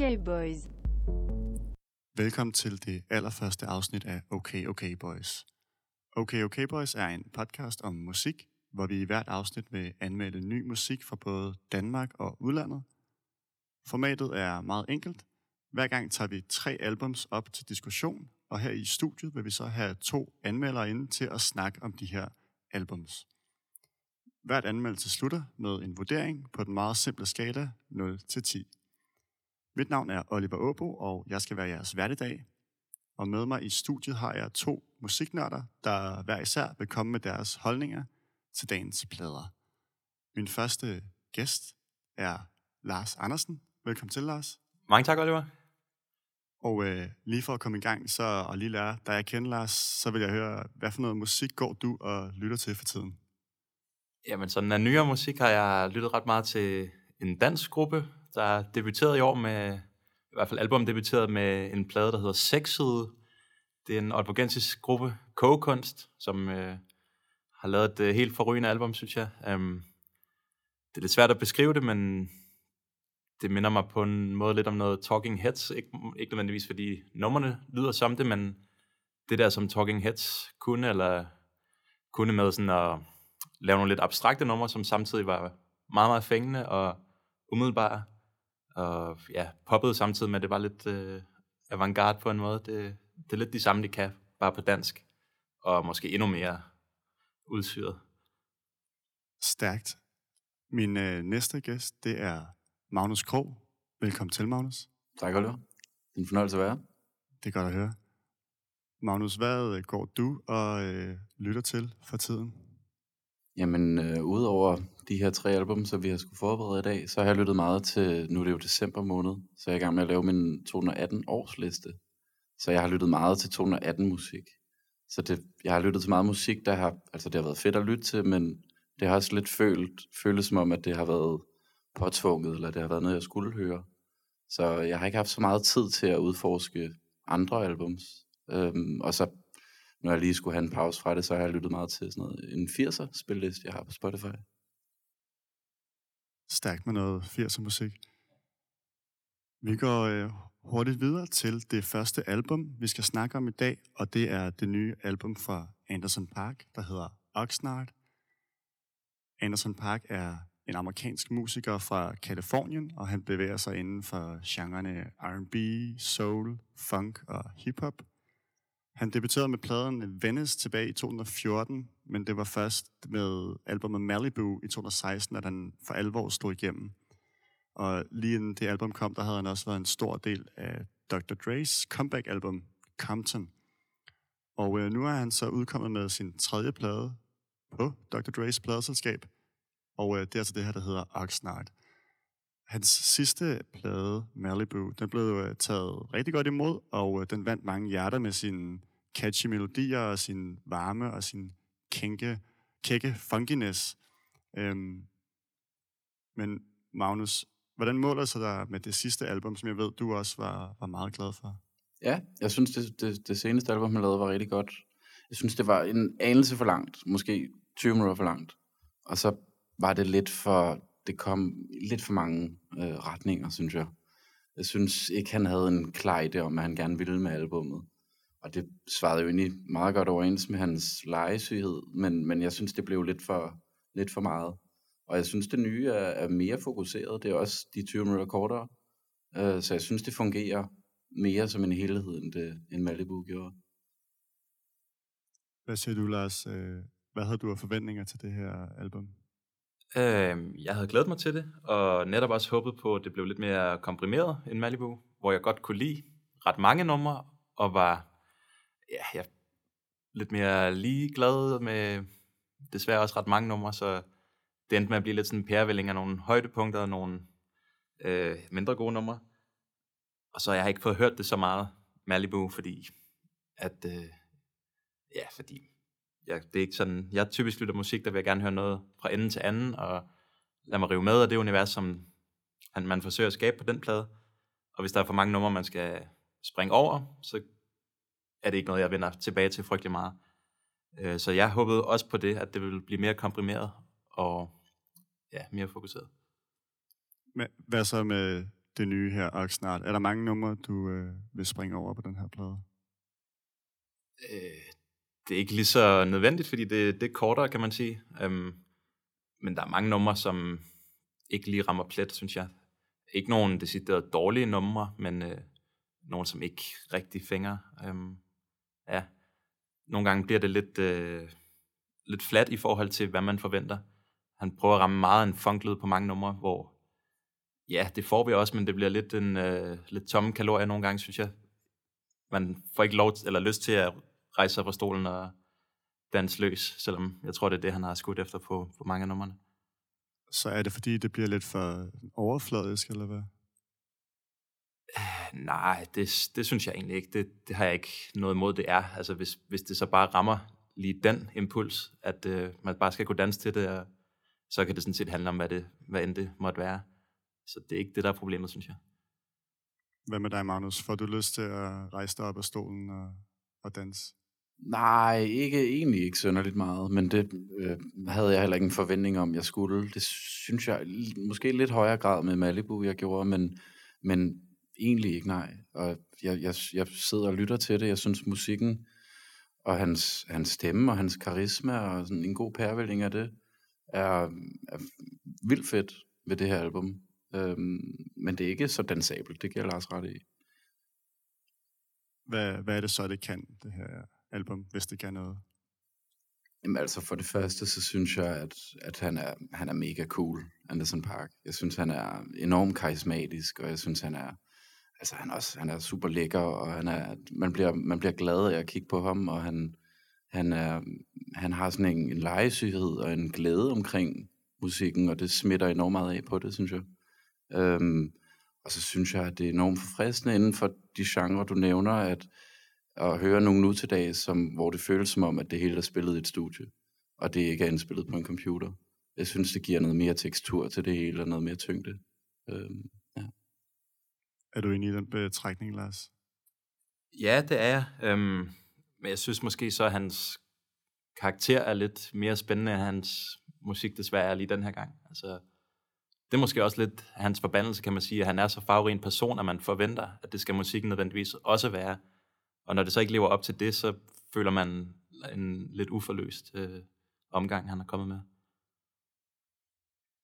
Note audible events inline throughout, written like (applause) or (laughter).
Okay, boys. Velkommen til det allerførste afsnit af Okay Okay Boys. Okay Okay Boys er en podcast om musik, hvor vi i hvert afsnit vil anmelde ny musik fra både Danmark og udlandet. Formatet er meget enkelt. Hver gang tager vi tre albums op til diskussion, og her i studiet vil vi så have to anmeldere inde til at snakke om de her albums. Hvert anmeldelse slutter med en vurdering på den meget simple skala 0 til 10. Mit navn er Oliver Åbo, og jeg skal være jeres vært i dag. Og med mig i studiet har jeg to musiknørder, der hver især vil komme med deres holdninger til dagens plader. Min første gæst er Lars Andersen. Velkommen til, Lars. Mange tak, Oliver. Og øh, lige for at komme i gang, så og lige lære, da jeg kender Lars, så vil jeg høre, hvad for noget musik går du og lytter til for tiden? Jamen, sådan af nyere musik har jeg lyttet ret meget til en dansk gruppe, der debuterede i år med, i hvert fald album debuteret med en plade, der hedder Sexede. Det er en aalborgensisk gruppe, Kogekunst, som øh, har lavet et øh, helt forrygende album, synes jeg. Um, det er lidt svært at beskrive det, men det minder mig på en måde lidt om noget Talking Heads. Ikke, ikke nødvendigvis, fordi numrene lyder som det, men det der, som Talking Heads kunne, eller kunne med sådan at lave nogle lidt abstrakte numre, som samtidig var meget, meget fængende og umiddelbare. Og ja, poppede samtidig med, at det var lidt øh, avantgarde på en måde. Det, det er lidt de samme, de kan, bare på dansk. Og måske endnu mere udsyret. Stærkt. Min øh, næste gæst, det er Magnus Krog. Velkommen til, Magnus. Tak, Oliver. Det er en fornøjelse at være. Det er godt at høre. Magnus, hvad øh, går du og øh, lytter til for tiden? Jamen, øh, udover de her tre album, som vi har skulle forberede i dag, så har jeg lyttet meget til, nu er det jo december måned, så jeg er i gang med at lave min 218 års liste. Så jeg har lyttet meget til 218 musik. Så det, jeg har lyttet til meget musik, der har, altså det har været fedt at lytte til, men det har også lidt følt, føles som om, at det har været påtvunget, eller det har været noget, jeg skulle høre. Så jeg har ikke haft så meget tid til at udforske andre albums. Øhm, og så når jeg lige skulle have en pause fra det, så har jeg lyttet meget til sådan noget, en 80'er spilleliste, jeg har på Spotify. Stærkt med noget 80'er musik. Vi går øh, hurtigt videre til det første album, vi skal snakke om i dag, og det er det nye album fra Anderson Park, der hedder Oxnard. Anderson Park er en amerikansk musiker fra Kalifornien, og han bevæger sig inden for genrerne R&B, soul, funk og hiphop. Han debuterede med pladen Venice tilbage i 2014, men det var først med albumet Malibu i 2016, at han for alvor stod igennem. Og lige inden det album kom, der havde han også været en stor del af Dr. Dre's comeback-album Compton. Og øh, nu er han så udkommet med sin tredje plade på Dr. Dre's pladeselskab, og øh, det er altså det her, der hedder Oxnard. Hans sidste plade, Malibu, den blev øh, taget rigtig godt imod, og øh, den vandt mange hjerter med sine catchy melodier og sin varme og sin kænke, kække funkiness. Øhm, men Magnus, hvordan måler sig der med det sidste album, som jeg ved, du også var, var meget glad for? Ja, jeg synes, det, det, det seneste album, han lavede, var rigtig godt. Jeg synes, det var en anelse for langt. Måske 20 minutter for langt. Og så var det lidt for... Det kom lidt for mange øh, retninger, synes jeg. Jeg synes ikke, han havde en klar idé om, hvad han gerne ville med albummet. Og det svarede jo egentlig meget godt overens med hans legesyghed, men, men jeg synes, det blev lidt for, lidt for meget. Og jeg synes, det nye er, er mere fokuseret. Det er også de 20 minutter kortere. Uh, så jeg synes, det fungerer mere som en helhed, end, det, end Malibu gjorde. Hvad siger du, Lars? Øh, hvad havde du af forventninger til det her album? Øh, jeg havde glædet mig til det, og netop også håbet på, at det blev lidt mere komprimeret end Malibu, hvor jeg godt kunne lide ret mange numre, og var ja, jeg er lidt mere ligeglad med desværre også ret mange numre, så det endte med at blive lidt sådan en pærevælling af nogle højdepunkter og nogle øh, mindre gode numre. Og så jeg har ikke fået hørt det så meget, Malibu, fordi at, øh, ja, fordi jeg, det er ikke sådan, jeg typisk lytter musik, der vil jeg gerne høre noget fra ende til anden, og lad mig rive med af det univers, som han, man forsøger at skabe på den plade. Og hvis der er for mange numre, man skal springe over, så er det ikke noget, jeg vender tilbage til frygtelig meget. Øh, så jeg håbede også på det, at det ville blive mere komprimeret og ja, mere fokuseret. Men hvad så med det nye her Oxnard. Er der mange numre, du øh, vil springe over på den her plade? Øh, det er ikke lige så nødvendigt, fordi det, det er kortere, kan man sige. Um, men der er mange numre, som ikke lige rammer plet, synes jeg. Ikke nogen decideret dårlige numre, men øh, nogen, som ikke rigtig fænger. Um, ja, nogle gange bliver det lidt, øh, lidt flat i forhold til, hvad man forventer. Han prøver at ramme meget en funklyd på mange numre, hvor ja, det får vi også, men det bliver lidt en øh, lidt tomme kalorier nogle gange, synes jeg. Man får ikke lov eller lyst til at rejse sig fra stolen og danse løs, selvom jeg tror, det er det, han har skudt efter på, på mange af numrene. Så er det, fordi det bliver lidt for overfladisk, eller hvad? Nej, det, det synes jeg egentlig ikke. Det, det har jeg ikke noget imod, det er. Altså, hvis, hvis det så bare rammer lige den impuls, at øh, man bare skal kunne danse til det, og så kan det sådan set handle om, hvad, det, hvad end det måtte være. Så det er ikke det, der er problemet, synes jeg. Hvad med dig, Magnus? Får du lyst til at rejse dig op af stolen og, og danse? Nej, ikke, egentlig ikke sønderligt meget, men det øh, havde jeg heller ikke en forventning om, jeg skulle. Det synes jeg måske lidt højere grad med Malibu, jeg gjorde, men, men egentlig ikke nej. Og jeg, jeg, jeg sidder og lytter til det. Jeg synes musikken og hans, hans stemme og hans karisma og sådan en god pærvælling af det er, er vildt fedt ved det her album. Øhm, men det er ikke så dansabelt, det giver Lars ret i. Hvad, hvad er det så, det kan, det her album, hvis det kan noget? Jamen altså for det første, så synes jeg, at, at han, er, han er mega cool, Anderson Park. Jeg synes, han er enormt karismatisk, og jeg synes, han er, altså han også, han er super lækker, og han er, man, bliver, man bliver glad af at kigge på ham, og han, han, er, han har sådan en, en legesyghed og en glæde omkring musikken, og det smitter enormt meget af på det, synes jeg. Øhm, og så synes jeg, at det er enormt forfriskende inden for de genrer, du nævner, at, at høre nogle nu til dag, som, hvor det føles som om, at det hele er spillet i et studie, og det ikke er indspillet på en computer. Jeg synes, det giver noget mere tekstur til det hele, og noget mere tyngde. Øhm. Er du enig i den betrækning, Lars? Ja, det er jeg. Øhm, men jeg synes måske så, at hans karakter er lidt mere spændende, end hans musik desværre er lige den her gang. Altså, det er måske også lidt hans forbandelse, kan man sige, at han er så farverig en person, at man forventer, at det skal musikken nødvendigvis også være. Og når det så ikke lever op til det, så føler man en lidt uforløst øh, omgang, han er kommet med.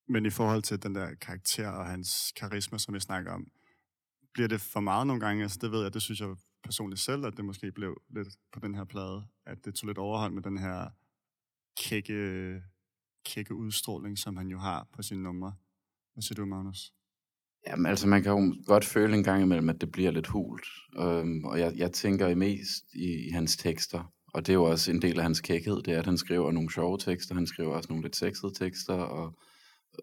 Men i forhold til den der karakter og hans karisma, som vi snakker om, bliver det for meget nogle gange? Altså det ved jeg, det synes jeg personligt selv, at det måske blev lidt på den her plade, at det tog lidt overhånd med den her kække, kække udstråling, som han jo har på sine numre. Hvad siger du, Magnus? Jamen altså, man kan jo godt føle en gang imellem, at det bliver lidt hult. Øhm, og jeg, jeg tænker mest i, i hans tekster. Og det er jo også en del af hans kækhed, det er, at han skriver nogle sjove tekster, han skriver også nogle lidt sexede tekster, og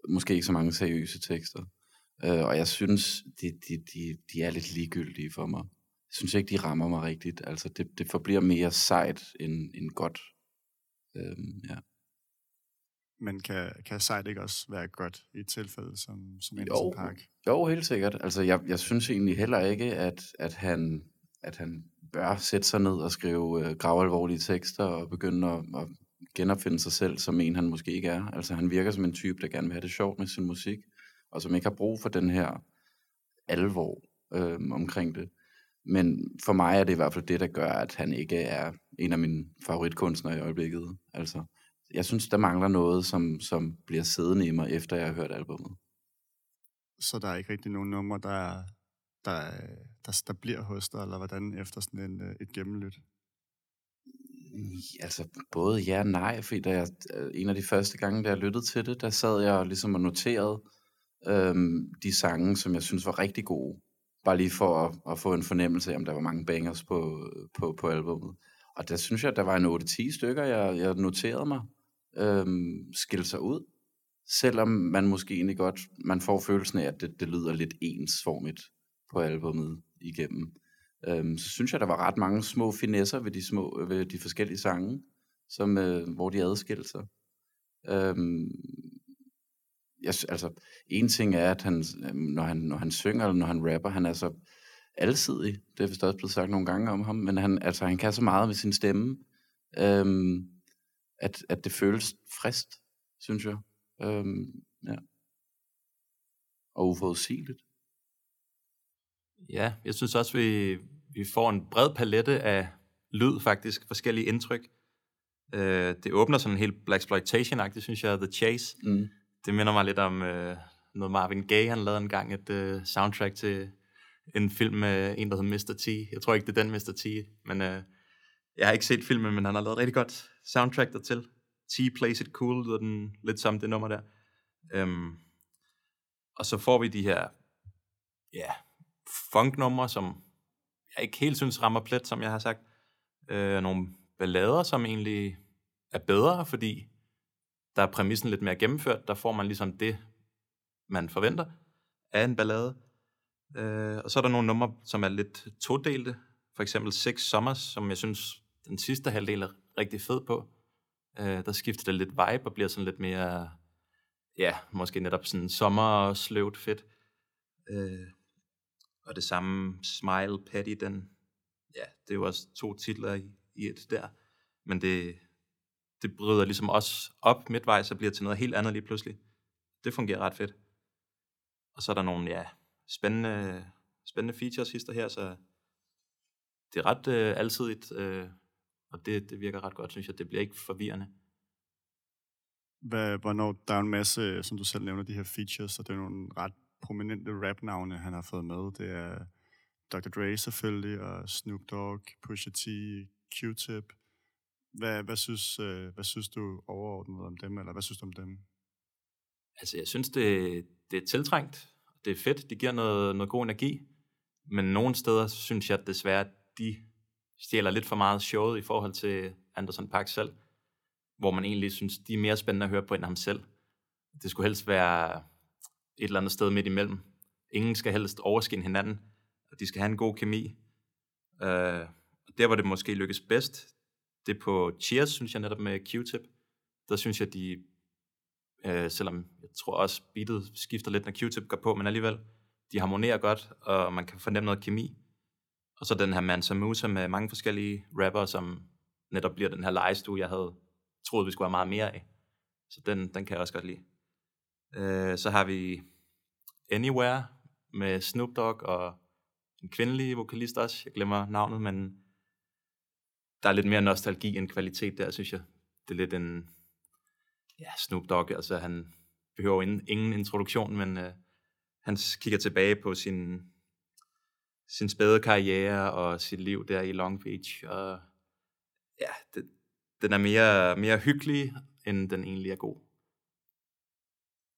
måske ikke så mange seriøse tekster. Øh, og jeg synes, de, de, de, de er lidt ligegyldige for mig. Jeg synes ikke, de rammer mig rigtigt. Altså, det, det forbliver mere sejt end, end godt. Øhm, ja. Men kan, kan sejt ikke også være godt i et tilfælde som, som Jo, Park? jo, helt sikkert. Altså, jeg, jeg synes egentlig heller ikke, at, at, han, at han bør sætte sig ned og skrive øh, gravalvorlige tekster og begynde at, at genopfinde sig selv som en, han måske ikke er. Altså, han virker som en type, der gerne vil have det sjovt med sin musik, og som ikke har brug for den her alvor øh, omkring det. Men for mig er det i hvert fald det, der gør, at han ikke er en af mine favoritkunstnere i øjeblikket. Altså, jeg synes, der mangler noget, som, som bliver siddende i mig, efter jeg har hørt albummet. Så der er ikke rigtig nogen numre, der, der, der, der bliver hos dig, eller hvordan efter sådan en, øh, et gennemlyt? Altså, både ja og nej, fordi da jeg, øh, en af de første gange, da jeg lyttede til det, der sad jeg ligesom og noterede øhm, de sange, som jeg synes var rigtig gode. Bare lige for at, at få en fornemmelse af, om der var mange bangers på, på, på albummet. Og der synes jeg, der var en 8-10 stykker, jeg, jeg noterede mig, øhm, skilte sig ud. Selvom man måske egentlig godt, man får følelsen af, at det, det lyder lidt ensformigt på albummet igennem. Øhm, så synes jeg, der var ret mange små finesser ved de, små, ved de forskellige sange, som, øh, hvor de adskilte sig. Øhm, jeg, altså, en ting er, at han, øhm, når, han, når han synger, eller når han rapper, han er så alsidig. Det er vist også blevet sagt nogle gange om ham, men han, altså, han kan så meget med sin stemme, øhm, at, at det føles frist, synes jeg. Øhm, ja. Og uforudsigeligt. Ja, jeg synes også, vi, vi får en bred palette af lyd faktisk, forskellige indtryk. Øh, det åbner sådan en helt Black Exploitation-agtigt, synes jeg, The Chase. Mm. Det minder mig lidt om øh, noget Marvin Gaye, han lavede engang et øh, soundtrack til en film med en, der hedder Mr. T. Jeg tror ikke, det er den Mr. T, men øh, jeg har ikke set filmen, men han har lavet rigtig godt soundtrack dertil. T Plays It Cool, lyder den lidt som det nummer der. Øhm, og så får vi de her ja, funknumre, som jeg ikke helt synes rammer plet, som jeg har sagt. Øh, nogle ballader, som egentlig er bedre, fordi der er præmissen lidt mere gennemført. Der får man ligesom det, man forventer af en ballade. Øh, og så er der nogle numre, som er lidt todelte. For eksempel Six Summers, som jeg synes, den sidste halvdel er rigtig fed på. Øh, der skifter det lidt vibe og bliver sådan lidt mere, ja, måske netop sådan sommersløvt fedt. Øh, og det samme Smile Patty, den, ja, det er jo også to titler i, i et der. Men det, det bryder ligesom også op midtvejs og bliver til noget helt andet lige pludselig. Det fungerer ret fedt. Og så er der nogle, ja, spændende, spændende features hister her, så det er ret øh, alsidigt, øh, og det, det virker ret godt, synes jeg. Det bliver ikke forvirrende. Hvad, hvornår der er en masse, som du selv nævner, de her features, og det er nogle ret prominente rap-navne, han har fået med. Det er Dr. Dre selvfølgelig, og Snoop Dogg, Pusha T, Q-Tip. Hvad, hvad, synes, øh, hvad synes du overordnet om dem, eller hvad synes du om dem? Altså, jeg synes, det, det er tiltrængt. Det er fedt. Det giver noget, noget god energi. Men nogle steder synes jeg desværre, at de stjæler lidt for meget showet i forhold til Anderson Park selv. Hvor man egentlig synes, de er mere spændende at høre på end ham selv. Det skulle helst være et eller andet sted midt imellem. Ingen skal helst overskinne hinanden, og de skal have en god kemi. Uh, der, hvor det måske lykkes bedst, det på Cheers, synes jeg netop med Q-Tip. Der synes jeg, de, øh, selvom jeg tror også, beatet skifter lidt, når Q-Tip går på, men alligevel, de harmonerer godt, og man kan fornemme noget kemi. Og så den her Mansa Musa med mange forskellige rapper, som netop bliver den her legestue, jeg havde troet, vi skulle have meget mere af. Så den, den kan jeg også godt lide. Øh, så har vi Anywhere med Snoop Dogg og en kvindelig vokalist også. Jeg glemmer navnet, men der er lidt mere nostalgi end kvalitet der, synes jeg. Det er lidt en ja, Snoop Dogg, altså han behøver ingen, ingen introduktion, men uh, han kigger tilbage på sin, sin spæde karriere og sit liv der i Long Beach, og ja, det, den er mere, mere hyggelig, end den egentlig er god.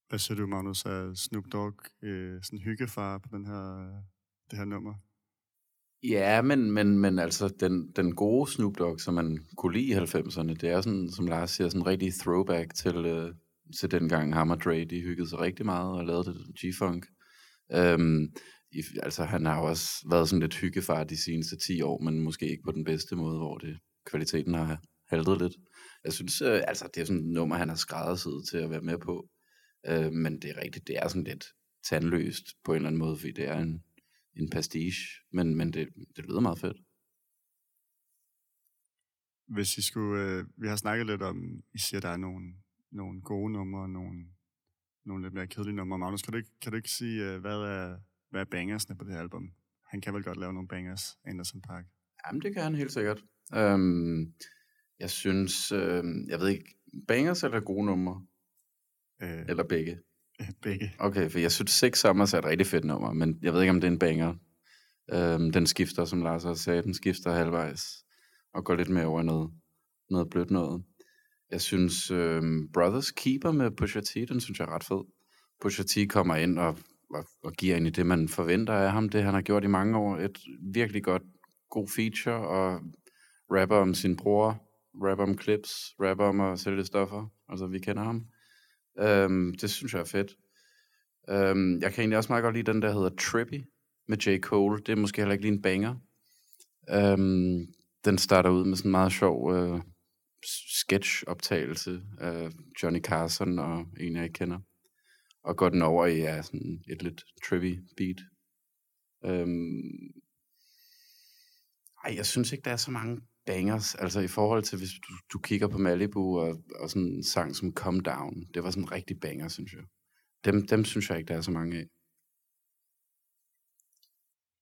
Hvad siger du, Magnus? Er Snoop Dogg øh, sådan hyggefar på den her, det her nummer? Ja, men, men, men altså, den, den gode Snoop Dogg, som man kunne lide i 90'erne, det er sådan, som Lars siger, sådan en rigtig throwback til, øh, til dengang ham og Dre, de hyggede sig rigtig meget og lavede det G-Funk. Øhm, i, altså, han har også været sådan lidt hyggefar de seneste 10 år, men måske ikke på den bedste måde, hvor det, kvaliteten har haltet lidt. Jeg synes, øh, altså, det er sådan et nummer, han har skræddersyet til at være med på. Øh, men det er rigtigt, det er sådan lidt tandløst på en eller anden måde, fordi det er en, en pastiche, men, men det, det lyder meget fedt. Hvis I skulle, øh, vi har snakket lidt om, I siger, der er nogle, nogle gode numre, og nogle, nogle lidt mere kedelige numre. Magnus, kan du ikke, kan du ikke sige, øh, hvad er, hvad er bangersne på det her album? Han kan vel godt lave nogle bangers, Anderson Park? Jamen, det kan han helt sikkert. Øhm, jeg synes, øh, jeg ved ikke, bangers eller gode numre? Øh, Eller begge? (laughs) begge. Okay, for jeg synes, Six Summers er et rigtig fedt nummer, men jeg ved ikke, om det er en banger. Øhm, den skifter, som Lars også sagde, den skifter halvvejs og går lidt mere over i noget, noget blødt noget. Jeg synes, øhm, Brothers Keeper med Pusha T, den synes jeg er ret fed. Pusha T kommer ind og, og, og giver ind i det, man forventer af ham, det han har gjort i mange år. Et virkelig godt, god feature, og rapper om sin bror, rapper om clips, rapper om at sælge stoffer. Altså, vi kender ham. Øhm, det synes jeg er fedt. Øhm, jeg kan egentlig også meget godt lide den, der hedder Trippy med J. Cole. Det er måske heller ikke lige en banger. Øhm, den starter ud med sådan en meget sjov øh, sketch-optagelse af Johnny Carson og en, jeg ikke kender. Og går den over i ja, sådan et lidt trippy beat. Øhm, ej, jeg synes ikke, der er så mange bangers, altså i forhold til, hvis du, du kigger på Malibu og, og sådan en sang som Come Down, det var sådan en rigtig banger, synes jeg. Dem, dem synes jeg ikke, der er så mange af.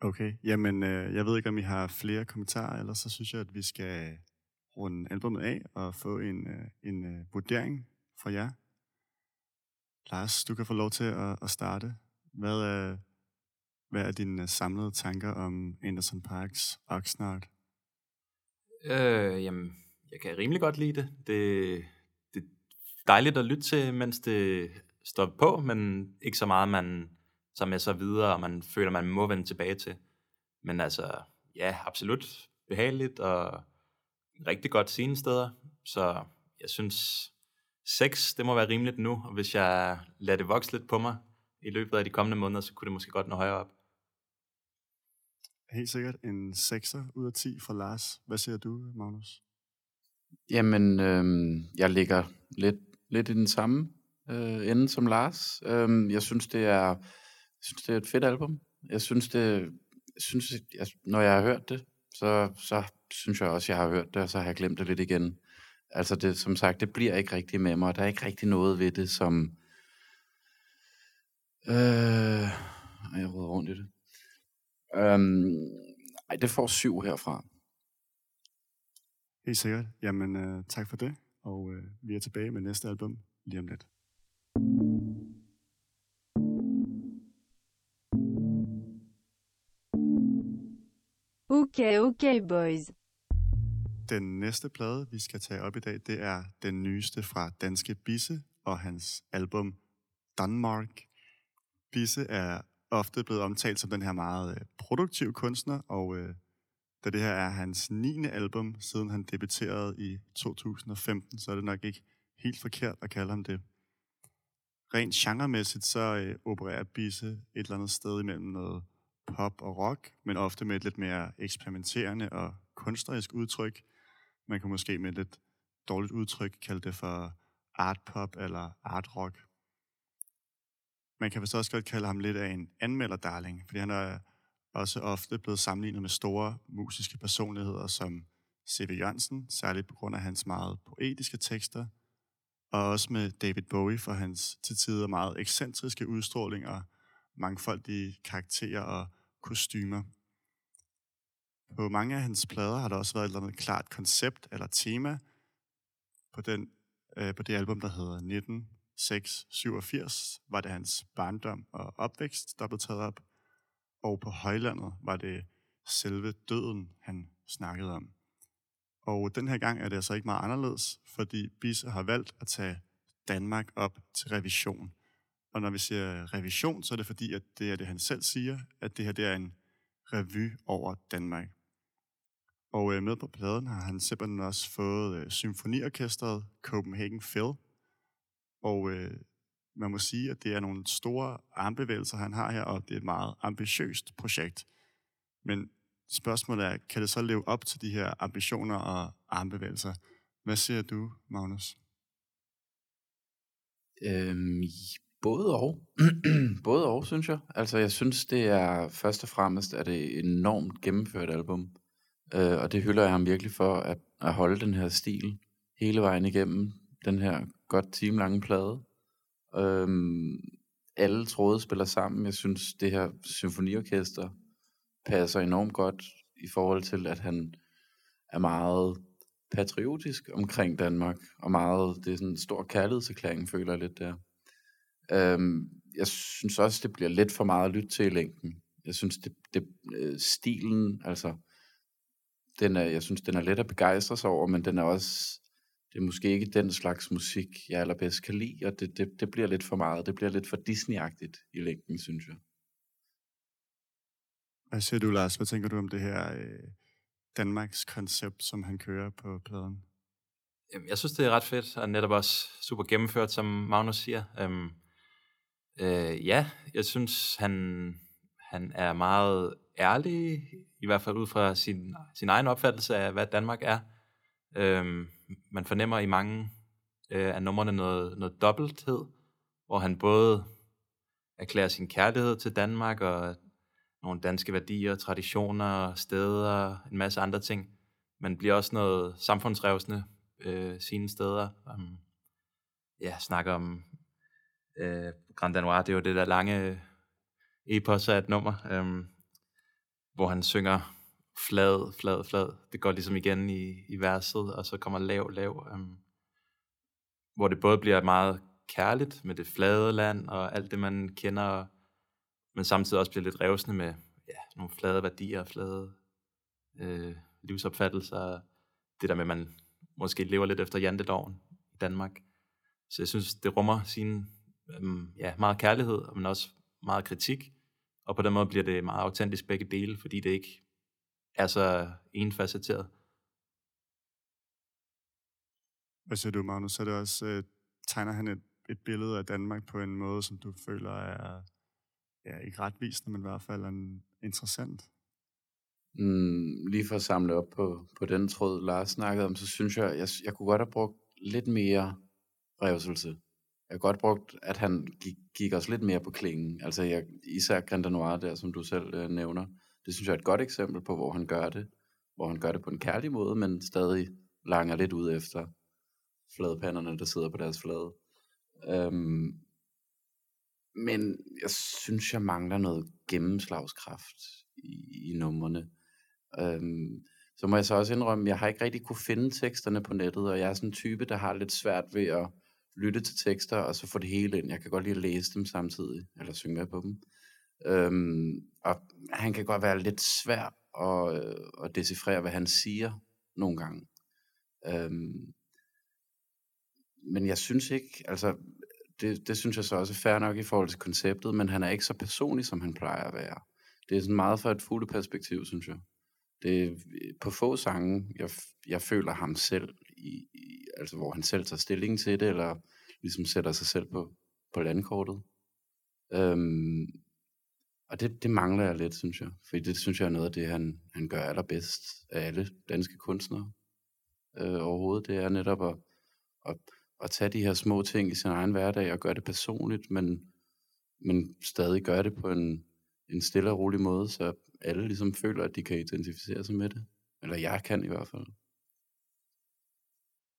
Okay, jamen øh, jeg ved ikke, om I har flere kommentarer, eller så synes jeg, at vi skal runde albumet af og få en, øh, en øh, vurdering fra jer. Lars, du kan få lov til at, at starte. Hvad er, hvad er dine øh, samlede tanker om Anderson Parks Oxnard? Øh, jamen, jeg kan rimelig godt lide det. det. Det er dejligt at lytte til, mens det står på, men ikke så meget, man tager med sig videre, og man føler, man må vende tilbage til. Men altså, ja, absolut behageligt, og rigtig godt sine steder. Så jeg synes, 6, det må være rimeligt nu, og hvis jeg lader det vokse lidt på mig i løbet af de kommende måneder, så kunne det måske godt nå højere op. Helt sikkert en 6'er ud af 10 fra Lars. Hvad siger du, Magnus? Jamen, øh, jeg ligger lidt, lidt i den samme øh, ende som Lars. Øh, jeg synes, det er, jeg synes, det er et fedt album. Jeg synes, det, jeg synes jeg, når jeg har hørt det, så, så synes jeg også, jeg har hørt det, og så har jeg glemt det lidt igen. Altså, det, som sagt, det bliver ikke rigtig med mig. Der er ikke rigtig noget ved det, som... Øh, jeg råder rundt i det. Øhm, ej, det får syv herfra. Helt sikkert. Jamen, øh, tak for det. Og øh, vi er tilbage med næste album lige om lidt. Okay, okay, boys. Den næste plade, vi skal tage op i dag, det er den nyeste fra Danske Bisse og hans album Danmark. Bisse er ofte blevet omtalt som den her meget øh, produktive kunstner, og øh, da det her er hans 9. album, siden han debuterede i 2015, så er det nok ikke helt forkert at kalde ham det. Rent genremæssigt, så øh, opererer Bisse et eller andet sted imellem noget pop og rock, men ofte med et lidt mere eksperimenterende og kunstnerisk udtryk. Man kan måske med et lidt dårligt udtryk kalde det for art pop eller art rock. Man kan vist også godt kalde ham lidt af en anmelderdarling, fordi han er også ofte blevet sammenlignet med store musiske personligheder som C.V. Jørgensen, særligt på grund af hans meget poetiske tekster, og også med David Bowie for hans til tider meget ekscentriske udstråling og mangfoldige karakterer og kostymer. På mange af hans plader har der også været et eller andet klart koncept eller tema på, den, øh, på det album, der hedder 687 var det hans barndom og opvækst, der blev taget op. Og på Højlandet var det selve døden, han snakkede om. Og den her gang er det altså ikke meget anderledes, fordi Bisse har valgt at tage Danmark op til revision. Og når vi siger revision, så er det fordi, at det er det, han selv siger, at det her det er en revy over Danmark. Og øh, med på pladen har han simpelthen også fået øh, symfoniorkestret Copenhagen Phil. Og øh, man må sige, at det er nogle store armbevægelser, han har her, og det er et meget ambitiøst projekt. Men spørgsmålet er, kan det så leve op til de her ambitioner og armbevægelser? Hvad siger du, Magnus? Øhm, både og. (clears throat) både og, synes jeg. Altså, jeg synes, det er først og fremmest er det et enormt gennemført album. Øh, og det hylder jeg ham virkelig for, at, at holde den her stil hele vejen igennem den her godt timelange plade. Øhm, alle tråde spiller sammen. Jeg synes, det her symfoniorkester passer enormt godt i forhold til, at han er meget patriotisk omkring Danmark, og meget, det er sådan en stor kærlighedserklæring, føler jeg lidt der. Øhm, jeg synes også, det bliver lidt for meget at lytte til i længden. Jeg synes, det, det øh, stilen, altså, den er, jeg synes, den er let at begejstre sig over, men den er også, det er måske ikke den slags musik, jeg allerbedst kan lide, og det, det, det bliver lidt for meget. Det bliver lidt for Disney-agtigt i længden, synes jeg. Hvad siger du, Lars? Hvad tænker du om det her øh, Danmarks koncept, som han kører på pladen? Jamen, jeg synes, det er ret fedt, og netop også super gennemført, som Magnus siger. Øhm, øh, ja, jeg synes, han, han er meget ærlig, i hvert fald ud fra sin, sin egen opfattelse af, hvad Danmark er. Øhm, man fornemmer i mange øh, af numrene noget, noget dobbelthed, hvor han både erklærer sin kærlighed til Danmark og nogle danske værdier, traditioner, steder, en masse andre ting, men bliver også noget samfundsrevsende øh, sine steder. Um, ja, snakker om øh, Grand Danois, det er jo det der lange epos af et nummer. øh, hvor han synger flad, flad, flad. Det går ligesom igen i, i verset, og så kommer lav, lav. Øhm, hvor det både bliver meget kærligt med det flade land og alt det, man kender, men samtidig også bliver lidt revsende med ja, nogle flade værdier, flade øh, livsopfattelser. Det der med, at man måske lever lidt efter janteloven i Danmark. Så jeg synes, det rummer sin øhm, ja, meget kærlighed, men også meget kritik. Og på den måde bliver det meget autentisk begge dele, fordi det ikke er så enfacetteret. Hvad siger du, Magnus? Så er det også, øh, tegner han et, et billede af Danmark på en måde, som du føler er ja, ikke retvisende, men i hvert fald en, interessant? Mm, lige for at samle op på, på den tråd, Lars snakkede om, så synes jeg, jeg, jeg kunne godt have brugt lidt mere revselse. Jeg har godt brugt, at han gik, gik også lidt mere på klingen. Altså jeg, især Grand Noir der, som du selv øh, nævner. Det synes jeg er et godt eksempel på, hvor han gør det. Hvor han gør det på en kærlig måde, men stadig langer lidt ud efter fladpanderne, der sidder på deres flade. Øhm, men jeg synes, jeg mangler noget gennemslagskraft i, i numrene. Øhm, så må jeg så også indrømme, jeg har ikke rigtig kunne finde teksterne på nettet, og jeg er sådan en type, der har lidt svært ved at lytte til tekster, og så få det hele ind. Jeg kan godt lide at læse dem samtidig, eller synge med på dem. Øhm, og han kan godt være lidt svær at, øh, at decifrere, hvad han siger nogle gange. Øhm, men jeg synes ikke, altså det, det synes jeg så også er fair nok i forhold til konceptet, men han er ikke så personlig, som han plejer at være. Det er sådan meget fra et fugleperspektiv, synes jeg. Det er øh, på få sange, jeg, jeg føler ham selv, i, i, altså hvor han selv tager stilling til det, eller ligesom sætter sig selv på, på landkortet. Øhm, og det, det mangler jeg lidt, synes jeg. For det synes jeg er noget af det, han, han gør allerbedst af alle danske kunstnere øh, overhovedet. Det er netop at, at at tage de her små ting i sin egen hverdag og gøre det personligt, men, men stadig gøre det på en, en stille og rolig måde, så alle ligesom føler, at de kan identificere sig med det. Eller jeg kan i hvert fald.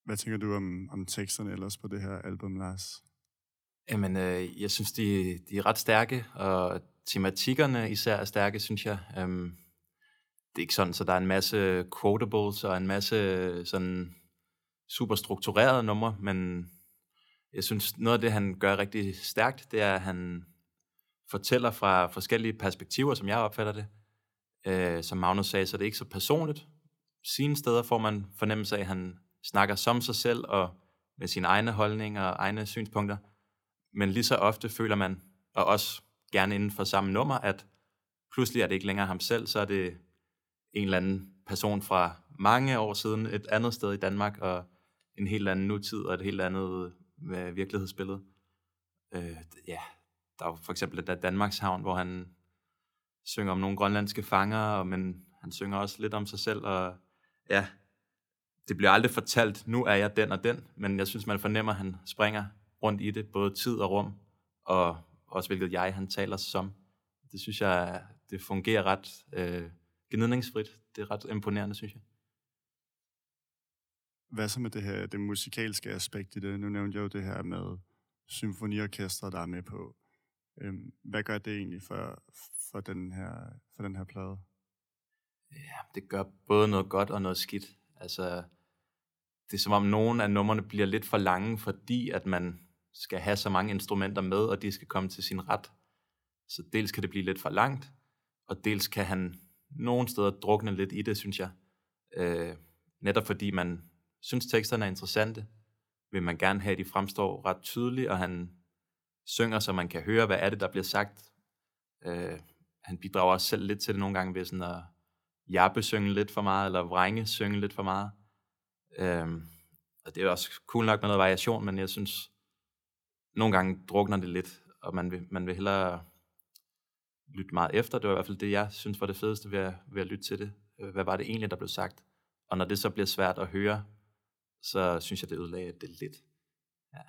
Hvad tænker du om, om teksterne ellers på det her album, Lars? Jamen, øh, jeg synes, de, de er ret stærke, og tematikkerne især er stærke, synes jeg. Øhm, det er ikke sådan, så der er en masse quotables og en masse sådan super strukturerede numre, men jeg synes, noget af det, han gør rigtig stærkt, det er, at han fortæller fra forskellige perspektiver, som jeg opfatter det. Øh, som Magnus sagde, så det er ikke så personligt. Sine steder får man fornemmelse af, at han snakker som sig selv og med sine egne holdninger og egne synspunkter. Men lige så ofte føler man, og også gerne inden for samme nummer, at pludselig er det ikke længere ham selv, så er det en eller anden person fra mange år siden et andet sted i Danmark, og en helt anden nutid og et helt andet øh, virkelighedsbillede. Øh, ja, der er for eksempel der Danmarks Havn, hvor han synger om nogle grønlandske fanger, men han synger også lidt om sig selv, og ja, det bliver aldrig fortalt, nu er jeg den og den, men jeg synes, man fornemmer, at han springer rundt i det, både tid og rum, og også hvilket jeg, han taler som. Det synes jeg, det fungerer ret øh, gnidningsfrit. Det er ret imponerende, synes jeg. Hvad så med det her, det musikalske aspekt i det? Nu nævnte jeg jo det her med symfoniorkestret, der er med på. Øhm, hvad gør det egentlig for, for, den her, for den her plade? Ja, det gør både noget godt og noget skidt. Altså, det er som om nogle af numrene bliver lidt for lange, fordi at man skal have så mange instrumenter med, og de skal komme til sin ret. Så dels kan det blive lidt for langt, og dels kan han nogle steder drukne lidt i det, synes jeg. Øh, netop fordi man synes teksterne er interessante, vil man gerne have, at de fremstår ret tydeligt, og han synger, så man kan høre, hvad er det, der bliver sagt. Øh, han bidrager også selv lidt til det nogle gange ved sådan at jappe synge lidt for meget, eller vrænge synge lidt for meget. Øh, og det er også cool nok med noget variation, men jeg synes, nogle gange drukner det lidt, og man vil, man vil hellere lytte meget efter. Det var i hvert fald det, jeg synes var det fedeste ved at, ved at lytte til det. Øh, hvad var det egentlig, der blev sagt? Og når det så bliver svært at høre, så synes jeg, det ødelagde det lidt. Ja.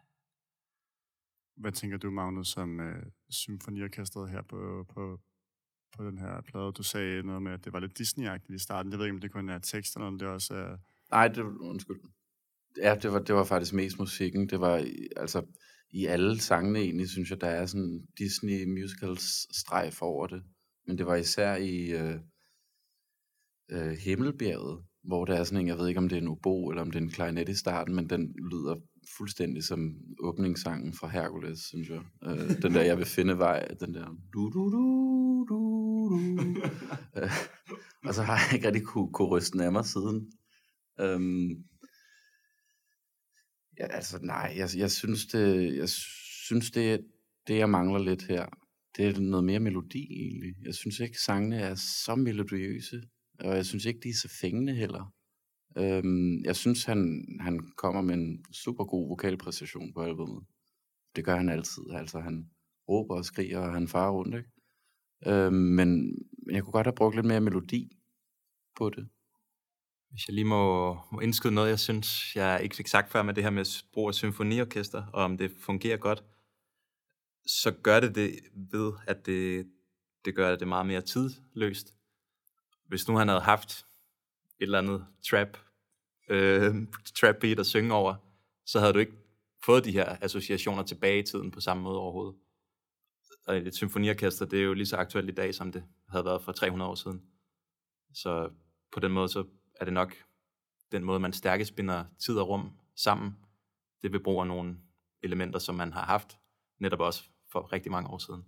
Hvad tænker du, Magnus, om uh, symfoniorkestret her på, på, på den her plade? Du sagde noget med, at det var lidt Disney-agtigt i starten. Jeg ved ikke, om det kun er tekst, eller om det også er... Nej, det, undskyld. Ja, det var, det var faktisk mest musikken. Det var, altså, i alle sangene egentlig, synes jeg, der er sådan Disney musicals strejf over det. Men det var især i, øh, øh, Himmelbjerget, hvor der er sådan en, jeg ved ikke om det er en obo, eller om det er en klarinet i starten, men den lyder fuldstændig som åbningssangen fra Hercules, synes jeg. Øh, den der, jeg vil finde vej, den der... Du, du, du, du, du. øh, og så har jeg ikke rigtig kunne, kunne ryste den af mig siden. Øhm, ja, altså nej, jeg, jeg synes, det, jeg synes det, det, jeg mangler lidt her, det er noget mere melodi egentlig. Jeg synes ikke, sangene er så melodiøse, og jeg synes ikke, de er så fængende heller. Øhm, jeg synes, han, han kommer med en super god vokalpræstation på albumet. Det gør han altid. Altså, han råber og skriger, og han farer rundt, ikke? Øhm, men, men jeg kunne godt have brugt lidt mere melodi på det. Hvis jeg lige må, må indskyde noget, jeg synes, jeg ikke fik sagt før med det her med brug af symfoniorkester, og om det fungerer godt, så gør det det ved, at det, det gør det meget mere tidløst. Hvis nu han havde haft et eller andet trap, øh, trap beat at synge over, så havde du ikke fået de her associationer tilbage i tiden på samme måde overhovedet. Og et symfoniorkester, det er jo lige så aktuelt i dag, som det havde været for 300 år siden. Så på den måde, så er det nok den måde, man stærkest binder tid og rum sammen. Det vil bruge nogle elementer, som man har haft netop også for rigtig mange år siden.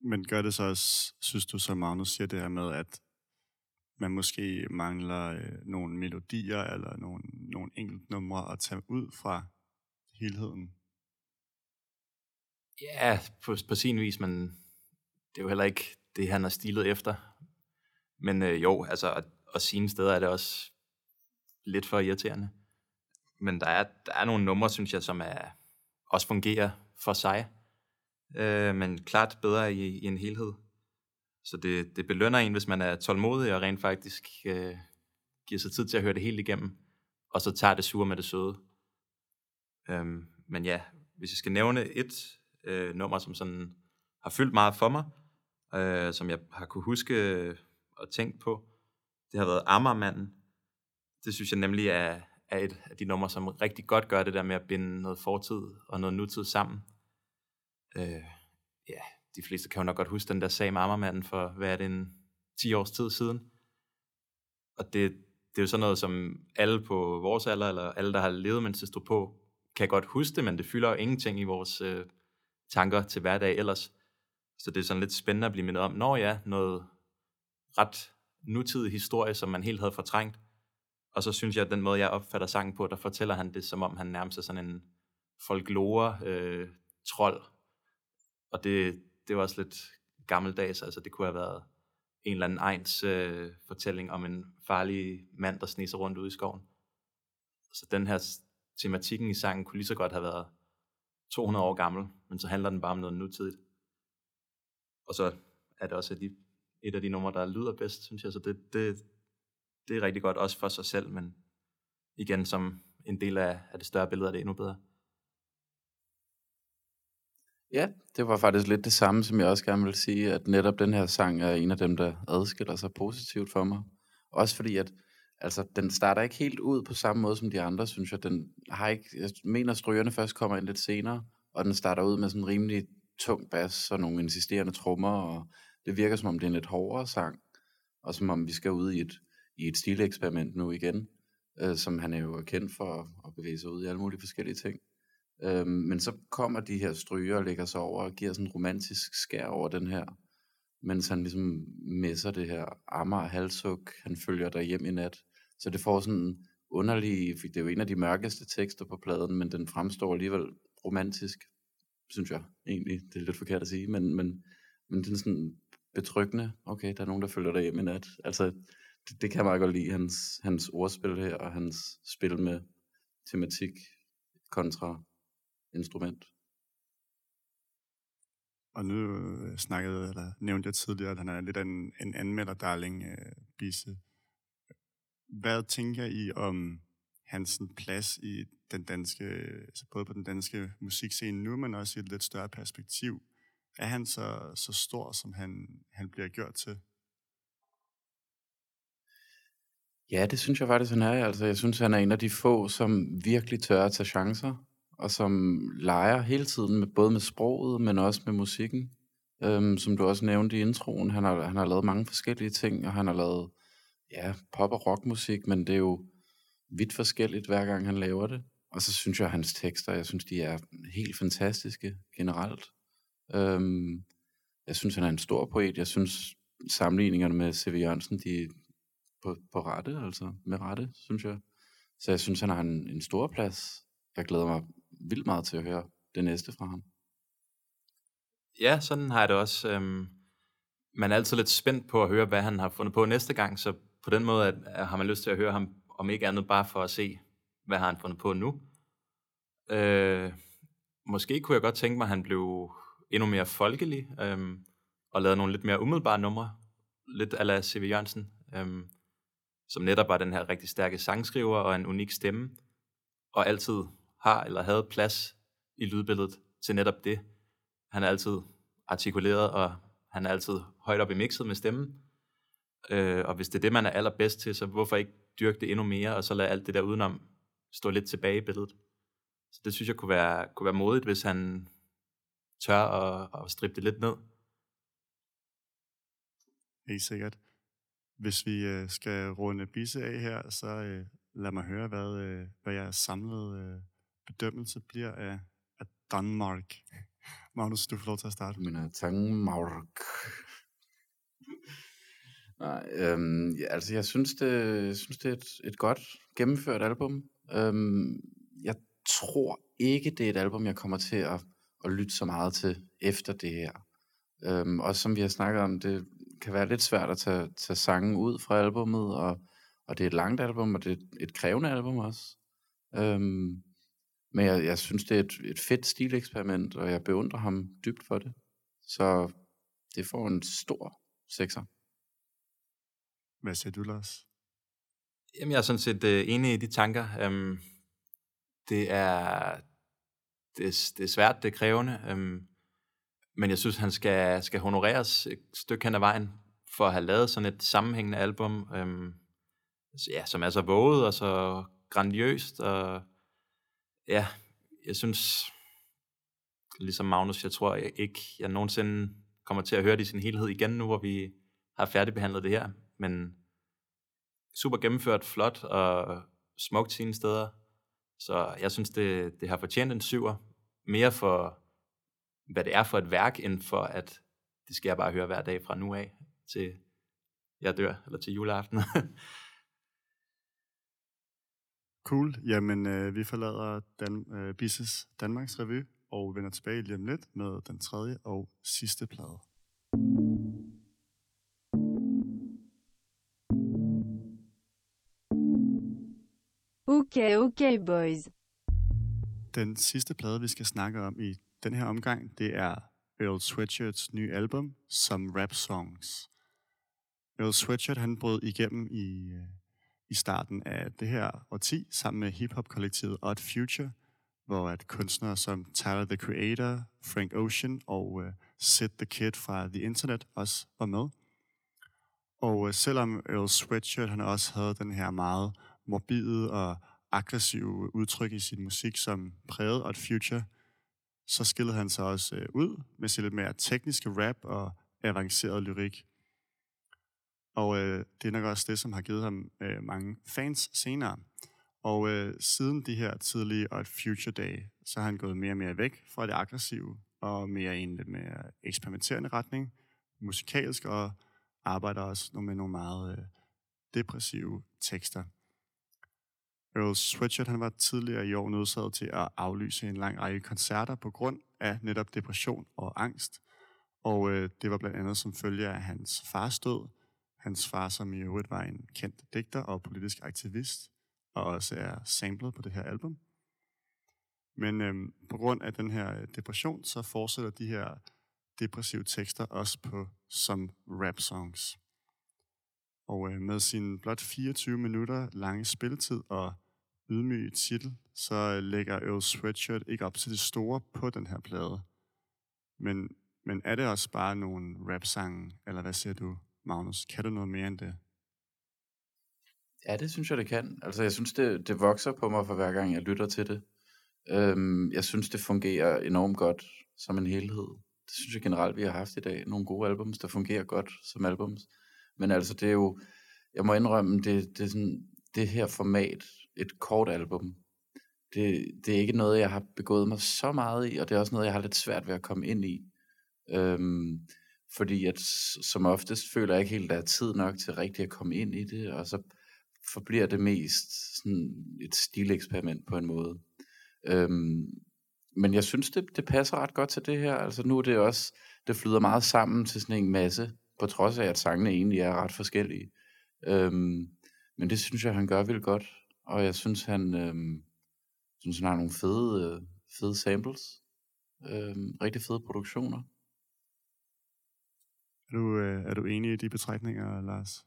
Men gør det så også, synes du, som Magnus siger det her med, at man måske mangler øh, nogle melodier eller nogle, nogle enkelt numre at tage ud fra helheden? Ja, på, på sin vis, men det er jo heller ikke det, han har stilet efter. Men øh, jo, altså, og, og sine steder er det også lidt for irriterende. Men der er, der er nogle numre, synes jeg, som er, også fungerer for sig, øh, men klart bedre i, i en helhed. Så det, det belønner en, hvis man er tålmodig og rent faktisk øh, giver sig tid til at høre det helt igennem, og så tager det sure med det søde. Øhm, men ja, hvis jeg skal nævne et øh, nummer, som sådan har fyldt meget for mig, øh, som jeg har kunne huske og tænkt på, det har været Ammermanden. Det synes jeg nemlig er, er et af de numre, som rigtig godt gør det der med at binde noget fortid og noget nutid sammen. Øh, ja, de fleste kan jo nok godt huske den der sag med Ammermanden for, hvad er det, en 10 års tid siden. Og det, det er jo sådan noget, som alle på vores alder, eller alle, der har levet, mens det stod på, kan godt huske det, men det fylder jo ingenting i vores øh, tanker til hverdag ellers. Så det er sådan lidt spændende at blive mindet om, når ja, noget ret nutidig historie, som man helt havde fortrængt. Og så synes jeg, at den måde, jeg opfatter sangen på, der fortæller han det, som om han nærmest er sådan en folklore-trold. Øh, og det, det var også lidt gammeldags, altså det kunne have været en eller anden ejens øh, fortælling om en farlig mand, der sniser rundt ude i skoven. Så den her tematikken i sangen kunne lige så godt have været 200 år gammel, men så handler den bare om noget nutidigt. Og så er det også at de, et af de numre, der lyder bedst, synes jeg, så det, det, det er rigtig godt, også for sig selv, men igen som en del af, af det større billede er det endnu bedre. Ja, det var faktisk lidt det samme, som jeg også gerne vil sige, at netop den her sang er en af dem, der adskiller sig positivt for mig. Også fordi, at altså, den starter ikke helt ud på samme måde som de andre, synes jeg. Den har ikke, jeg mener, at strygerne først kommer ind lidt senere, og den starter ud med sådan en rimelig tung bas og nogle insisterende trommer, og det virker som om det er en lidt hårdere sang, og som om vi skal ud i et, i et stileksperiment nu igen, øh, som han er jo kendt for at, at bevæge sig ud i alle mulige forskellige ting. Øh, men så kommer de her stryger og lægger sig over og giver sådan en romantisk skær over den her, mens han ligesom messer det her ammer halshug, han følger der hjem i nat. Så det får sådan en underlig, det er jo en af de mørkeste tekster på pladen, men den fremstår alligevel romantisk, synes jeg egentlig. Det er lidt forkert at sige, men, men, men den sådan betryggende. Okay, der er nogen, der følger dig hjem i nat. Altså, det, det kan jeg meget godt lide, hans, hans ordspil her, og hans spil med tematik kontra instrument. Og nu øh, snakkede, eller nævnte jeg tidligere, at han er lidt af en, en anmelder-darling, øh, Bisse. Hvad tænker I om hans plads i den danske, altså både på den danske musikscene nu, men også i et lidt større perspektiv? Er han så, så stor, som han, han bliver gjort til? Ja, det synes jeg faktisk, han er. Altså, jeg synes, han er en af de få, som virkelig tør at tage chancer og som leger hele tiden med både med sproget, men også med musikken. øhm, som du også nævnte i introen. Han har, han har lavet mange forskellige ting, og han har lavet ja, pop- og rockmusik, men det er jo vidt forskelligt, hver gang han laver det. Og så synes jeg, at hans tekster, jeg synes, de er helt fantastiske generelt. Øhm, jeg synes, han er en stor poet. Jeg synes, sammenligningerne med C.V. Jørgensen, de er på, på rette, altså med rette, synes jeg. Så jeg synes, han har en, en stor plads. Jeg glæder mig vildt meget til at høre det næste fra ham. Ja, sådan har jeg det også. Øhm, man er altid lidt spændt på at høre, hvad han har fundet på næste gang, så på den måde at, at har man lyst til at høre ham, om ikke andet bare for at se, hvad har han fundet på nu. Øh, måske kunne jeg godt tænke mig, at han blev endnu mere folkelig, øhm, og lavede nogle lidt mere umiddelbare numre, lidt ala C.V. Jørgensen, øhm, som netop var den her rigtig stærke sangskriver og en unik stemme, og altid har eller havde plads i lydbilledet til netop det. Han er altid artikuleret, og han er altid højt op i mixet med stemmen. Øh, og hvis det er det, man er allerbedst til, så hvorfor ikke dyrke det endnu mere, og så lade alt det der udenom stå lidt tilbage i billedet. Så det synes jeg kunne være, kunne være modigt, hvis han tør at, at strippe det lidt ned. Helt sikkert. Hvis vi øh, skal runde Bisse af her, så øh, lad mig høre, hvad, øh, hvad jeres samlede øh, bedømmelse bliver af, af Danmark. Magnus, du får lov til at starte. Min Tangmark. Nej, øhm, ja, altså jeg synes, det, jeg synes, det er et, et godt gennemført album. Øhm, jeg tror ikke, det er et album, jeg kommer til at, at lytte så meget til efter det her. Øhm, også som vi har snakket om, det kan være lidt svært at tage, tage sangen ud fra albummet, og, og det er et langt album, og det er et, krævende album også. Øhm, men jeg, jeg synes, det er et, et fedt stileksperiment, og jeg beundrer ham dybt for det. Så det får en stor sekser. Hvad siger du, Lars? Jamen, jeg er sådan set øh, enig i de tanker. Um, det, er, det, det er svært, det er krævende, Øhm, men jeg synes, han skal, skal honoreres et stykke hen ad vejen for at have lavet sådan et sammenhængende album, øhm, ja, som er så våget og så grandiøst, og ja, jeg synes, ligesom Magnus, jeg tror jeg ikke, jeg nogensinde kommer til at høre det i sin helhed igen nu, hvor vi har færdigbehandlet det her, men super gennemført, flot og smukt sine steder. Så jeg synes, det, det har fortjent en syver. Mere for, hvad det er for et værk, end for, at det skal jeg bare høre hver dag fra nu af til jeg dør, eller til juleaften. (laughs) cool. Jamen, øh, vi forlader Dan, øh, Bisses Danmarks Revy og vender tilbage lige om lidt med den tredje og sidste plade. Okay, okay, boys. Den sidste plade, vi skal snakke om i den her omgang, det er Earl Sweatshirts nye album, som rap songs. Earl Sweatshirt, han brød igennem i, øh, i starten af det her årti, sammen med hiphop-kollektivet Odd Future, hvor at kunstnere som Tyler, the Creator, Frank Ocean og uh, Sid the Kid fra The Internet også var med. Og uh, selvom Earl Sweatshirt, han også havde den her meget morbide og aggressive udtryk i sin musik, som prægede Odd Future, så skillede han sig også øh, ud med sit lidt mere tekniske rap og avanceret lyrik. Og øh, det er nok også det, som har givet ham øh, mange fans senere. Og øh, siden de her tidlige Odd Future dage, så har han gået mere og mere væk fra det aggressive og mere i en lidt mere eksperimenterende retning, musikalsk, og arbejder også med nogle meget øh, depressive tekster. Earl Sweatshirt han var tidligere i år nødsaget til at aflyse en lang række koncerter på grund af netop depression og angst. Og øh, det var blandt andet som følge af hans fars død. Hans far, som i øvrigt var en kendt digter og politisk aktivist, og også er samlet på det her album. Men øhm, på grund af den her depression, så fortsætter de her depressive tekster også på som rap songs. Og øh, med sin blot 24 minutter lange spilletid og ydmyge titel, så øh, lægger Earl Sweatshirt ikke op til det store på den her plade. Men, men er det også bare nogle rap-sange, eller hvad siger du, Magnus? Kan du noget mere end det? Ja, det synes jeg, det kan. Altså, jeg synes, det, det vokser på mig for hver gang, jeg lytter til det. Øhm, jeg synes, det fungerer enormt godt som en helhed. Det synes jeg generelt, vi har haft i dag. Nogle gode albums, der fungerer godt som albums. Men altså, det er jo, jeg må indrømme, det, det er sådan, det her format, et kort album, det, det er ikke noget, jeg har begået mig så meget i, og det er også noget, jeg har lidt svært ved at komme ind i. Øhm, fordi at som oftest føler jeg ikke helt, at der er tid nok til rigtig at komme ind i det, og så forbliver det mest sådan et stileksperiment på en måde. Øhm, men jeg synes, det, det passer ret godt til det her. Altså nu er det også, det flyder meget sammen til sådan en masse, på trods af, at sangene egentlig er ret forskellige. Øhm, men det synes jeg, han gør vildt godt. Og jeg synes, han, øhm, synes, han har nogle fede, øh, fede samples. Øhm, rigtig fede produktioner. Er du, øh, er du enig i de betragtninger, Lars?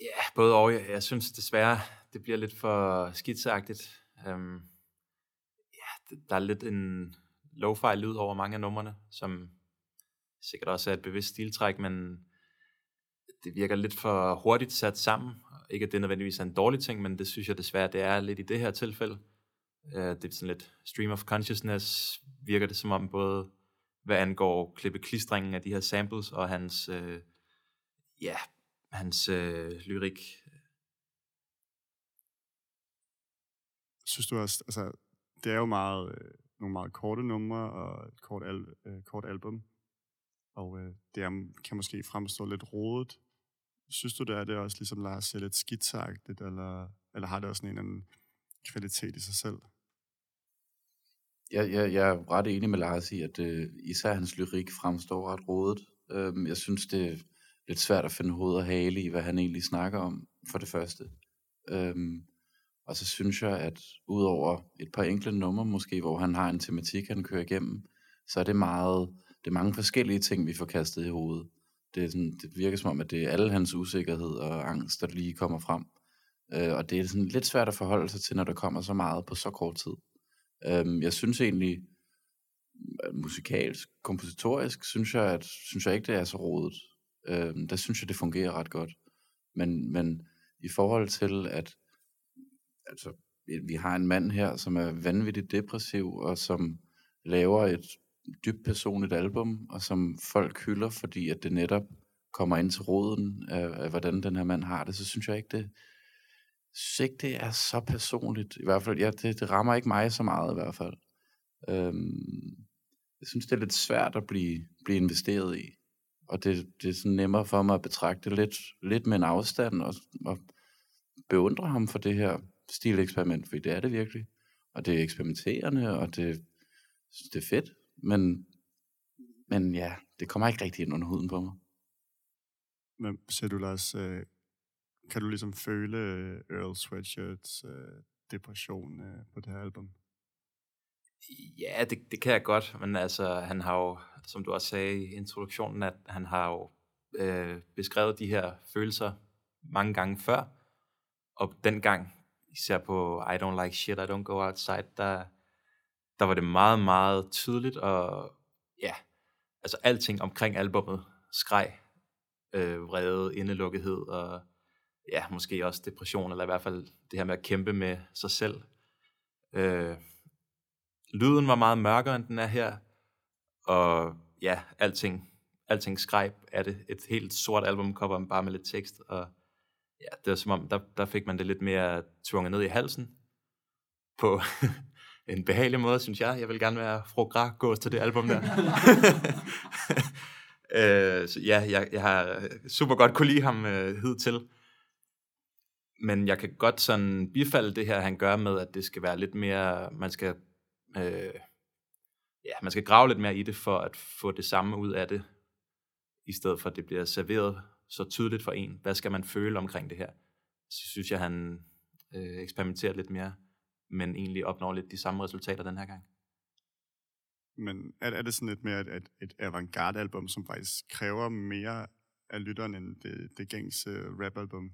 Ja, både og. Jeg, jeg synes desværre, det bliver lidt for skitsagtigt. Um, ja, der er lidt en lo-fi lyd over mange af numrene, som sikkert også er et bevidst stiltræk, men det virker lidt for hurtigt sat sammen. Ikke at det nødvendigvis er en dårlig ting, men det synes jeg desværre, det er lidt i det her tilfælde. Uh, det er sådan lidt stream of consciousness, virker det som om både hvad angår klippeklistringen af de her samples og hans, uh, ja, hans uh, lyrik. Synes du også, altså, det er jo meget, øh, nogle meget korte numre og et kort, al, øh, kort album, og øh, det er, kan måske fremstå lidt rodet. Synes du, det er det også, ligesom Lars siger, lidt skitsagtigt, eller, eller har det også en eller anden kvalitet i sig selv? Jeg, jeg, jeg er ret enig med Lars i, at øh, især hans lyrik fremstår ret rodet. Øhm, jeg synes, det er lidt svært at finde hoved og hale i, hvad han egentlig snakker om, for det første. Øhm, og så synes jeg, at udover et par enkle numre måske, hvor han har en tematik, han kører igennem, så er det meget, det er mange forskellige ting, vi får kastet i hovedet. Det, er sådan, det virker som om, at det er alle hans usikkerhed og angst, der lige kommer frem. Øh, og det er sådan lidt svært at forholde sig til, når der kommer så meget på så kort tid. Øh, jeg synes egentlig, musikalsk, kompositorisk, synes jeg, at, synes jeg ikke, det er så rodet. Øh, der synes jeg, det fungerer ret godt. Men, men i forhold til, at altså, vi har en mand her, som er vanvittigt depressiv, og som laver et dybt personligt album, og som folk hylder, fordi at det netop kommer ind til roden af, af, hvordan den her mand har det, så synes jeg ikke, det, synes ikke, det er så personligt. I hvert fald, ja, det, det rammer ikke mig så meget i hvert fald. Øhm, jeg synes, det er lidt svært at blive, blive investeret i. Og det, det er sådan nemmere for mig at betragte lidt, lidt med en afstand og, og beundre ham for det her stileksperiment, for det er det virkelig. Og det er eksperimenterende, og det, det er fedt, men, men ja, det kommer ikke rigtig ind under huden på mig. Men ser du, Lars, øh, kan du ligesom føle øh, Earl Sweatshirts øh, depression øh, på det her album? Ja, det, det kan jeg godt, men altså, han har jo, som du også sagde i introduktionen, at han har jo øh, beskrevet de her følelser mange gange før, og dengang, især på I Don't Like Shit, I Don't Go Outside, der, der var det meget, meget tydeligt, og ja, altså alting omkring albummet skreg øh, vrede, indelukkethed, og ja, måske også depression, eller i hvert fald det her med at kæmpe med sig selv. Øh, lyden var meget mørkere, end den er her, og ja, alting, alting skreg af det. Et helt sort albumcover, bare med lidt tekst, og ja, det var som om, der, der fik man det lidt mere tvunget ned i halsen, på (laughs) en behagelig måde, synes jeg. Jeg vil gerne være fru Gra gås til det album der. (laughs) øh, så ja, jeg, jeg har super godt kunne lide ham øh, hidtil. Men jeg kan godt sådan bifalde det her, han gør med, at det skal være lidt mere, man skal, øh, ja, man skal grave lidt mere i det, for at få det samme ud af det, i stedet for at det bliver serveret så tydeligt for en. Hvad skal man føle omkring det her? Så synes jeg, han øh, eksperimenterer lidt mere, men egentlig opnår lidt de samme resultater den her gang. Men er, er det sådan lidt mere et, et, et avantgarde-album, som faktisk kræver mere af lytteren end det, det gængse rap-album?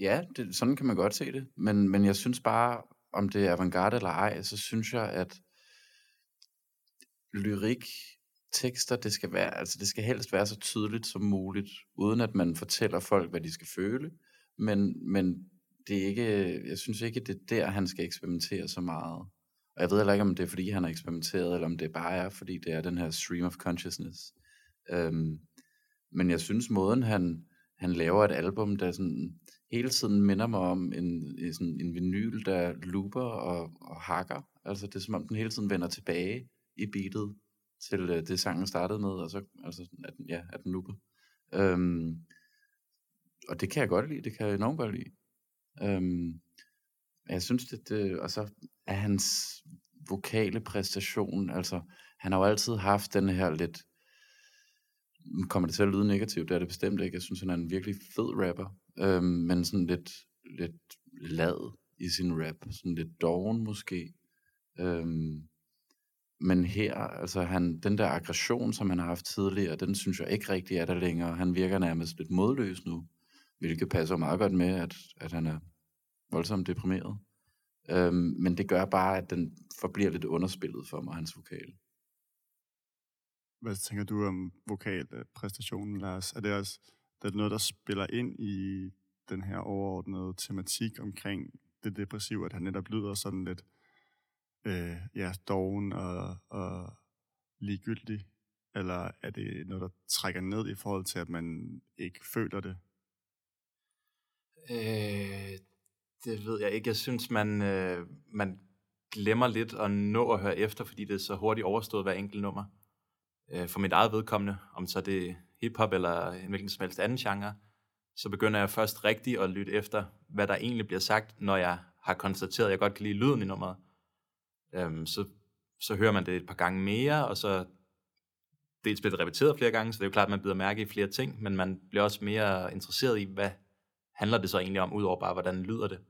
Ja, det, sådan kan man godt se det. Men, men jeg synes bare, om det er avantgarde eller ej, så synes jeg, at lyrik, tekster, det skal være, altså det skal helst være så tydeligt som muligt, uden at man fortæller folk, hvad de skal føle. Men, men det er ikke, øh, jeg synes ikke, det er der, han skal eksperimentere så meget. Og jeg ved heller ikke, om det er, fordi han har eksperimenteret, eller om det bare er, fordi det er den her stream of consciousness. Øhm, men jeg synes, måden han, han laver et album, der sådan hele tiden minder mig om en, en, sådan en vinyl, der looper og, og hakker. Altså det er som om, den hele tiden vender tilbage i beatet til øh, det sangen startede med, og så altså, at, den- ja, at den looper. Øhm, og det kan jeg godt lide, det kan jeg enormt godt lide. Øhm, jeg synes, det, det, og så er hans vokale præstation, altså han har jo altid haft den her lidt, kommer det til at lyde negativt, det er det bestemt ikke, jeg synes, han er en virkelig fed rapper, øhm, men sådan lidt, lidt lad i sin rap, sådan lidt doven måske, øhm, men her, altså han, den der aggression, som han har haft tidligere, den synes jeg ikke rigtig er der længere, han virker nærmest lidt modløs nu, hvilket passer meget godt med, at, at han er voldsomt deprimeret. Øhm, men det gør bare, at den forbliver lidt underspillet for mig, hans vokal. Hvad tænker du om vokalpræstationen, Lars? Er det også er det noget, der spiller ind i den her overordnede tematik omkring det depressive, at han netop lyder sådan lidt øh, ja, doven og, og ligegyldig? Eller er det noget, der trækker ned i forhold til, at man ikke føler det? Øh, det ved jeg ikke. Jeg synes, man, øh, man glemmer lidt at nå at høre efter, fordi det er så hurtigt overstået hver enkelt nummer. Øh, for mit eget vedkommende, om så det er hiphop eller en hvilken som helst anden genre, så begynder jeg først rigtigt at lytte efter, hvad der egentlig bliver sagt, når jeg har konstateret, at jeg godt kan lide lyden i nummeret. Øhm, så, så hører man det et par gange mere, og så dels bliver det repeteret flere gange, så det er jo klart, at man bider mærke i flere ting, men man bliver også mere interesseret i, hvad handler det så egentlig om, udover bare, hvordan lyder det.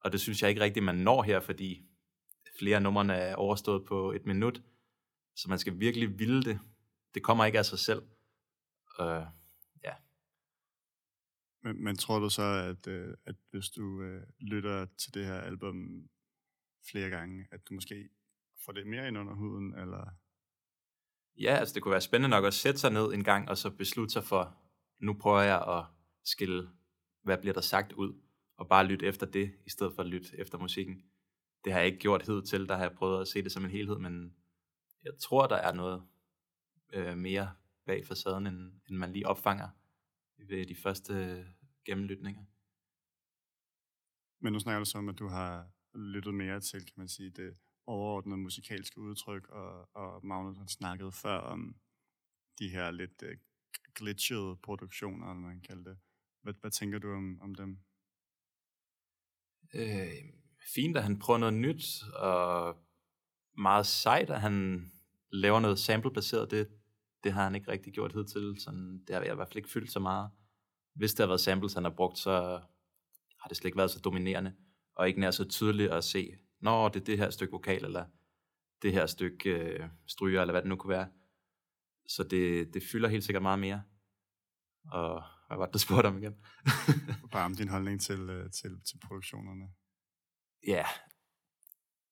Og det synes jeg ikke rigtigt, man når her, fordi flere af numrene er overstået på et minut, så man skal virkelig ville det. Det kommer ikke af sig selv. Uh, ja. Men, men tror du så, at, øh, at hvis du øh, lytter til det her album flere gange, at du måske får det mere ind under huden, eller Ja, altså det kunne være spændende nok at sætte sig ned en gang, og så beslutte sig for, nu prøver jeg at skille, hvad bliver der sagt ud, og bare lytte efter det, i stedet for at lytte efter musikken. Det har jeg ikke gjort hed til, der har jeg prøvet at se det som en helhed, men jeg tror, der er noget øh, mere bag facaden, end, end man lige opfanger ved de første gennemlytninger. Men nu snakker du så om, at du har lyttet mere til, kan man sige, det overordnede musikalske udtryk, og, og Magnus har snakket før om de her lidt uh, glitchede produktioner, eller hvad man kalder det. Hvad, hvad tænker du om, om dem? Øh, fint, at han prøver noget nyt, og meget sejt, at han laver noget samplebaseret. Det, det har han ikke rigtig gjort hidtil. Sådan, det har jeg i hvert fald ikke fyldt så meget. Hvis der har været samples, han har brugt, så har det slet ikke været så dominerende, og ikke nær så tydeligt at se, når det er det her stykke vokal, eller det her stykke øh, stryger, eller hvad det nu kunne være. Så det, det fylder helt sikkert meget mere. Og hvad var det, du spurgte om igen? (laughs) Bare om din holdning til, uh, til, til produktionerne. ja,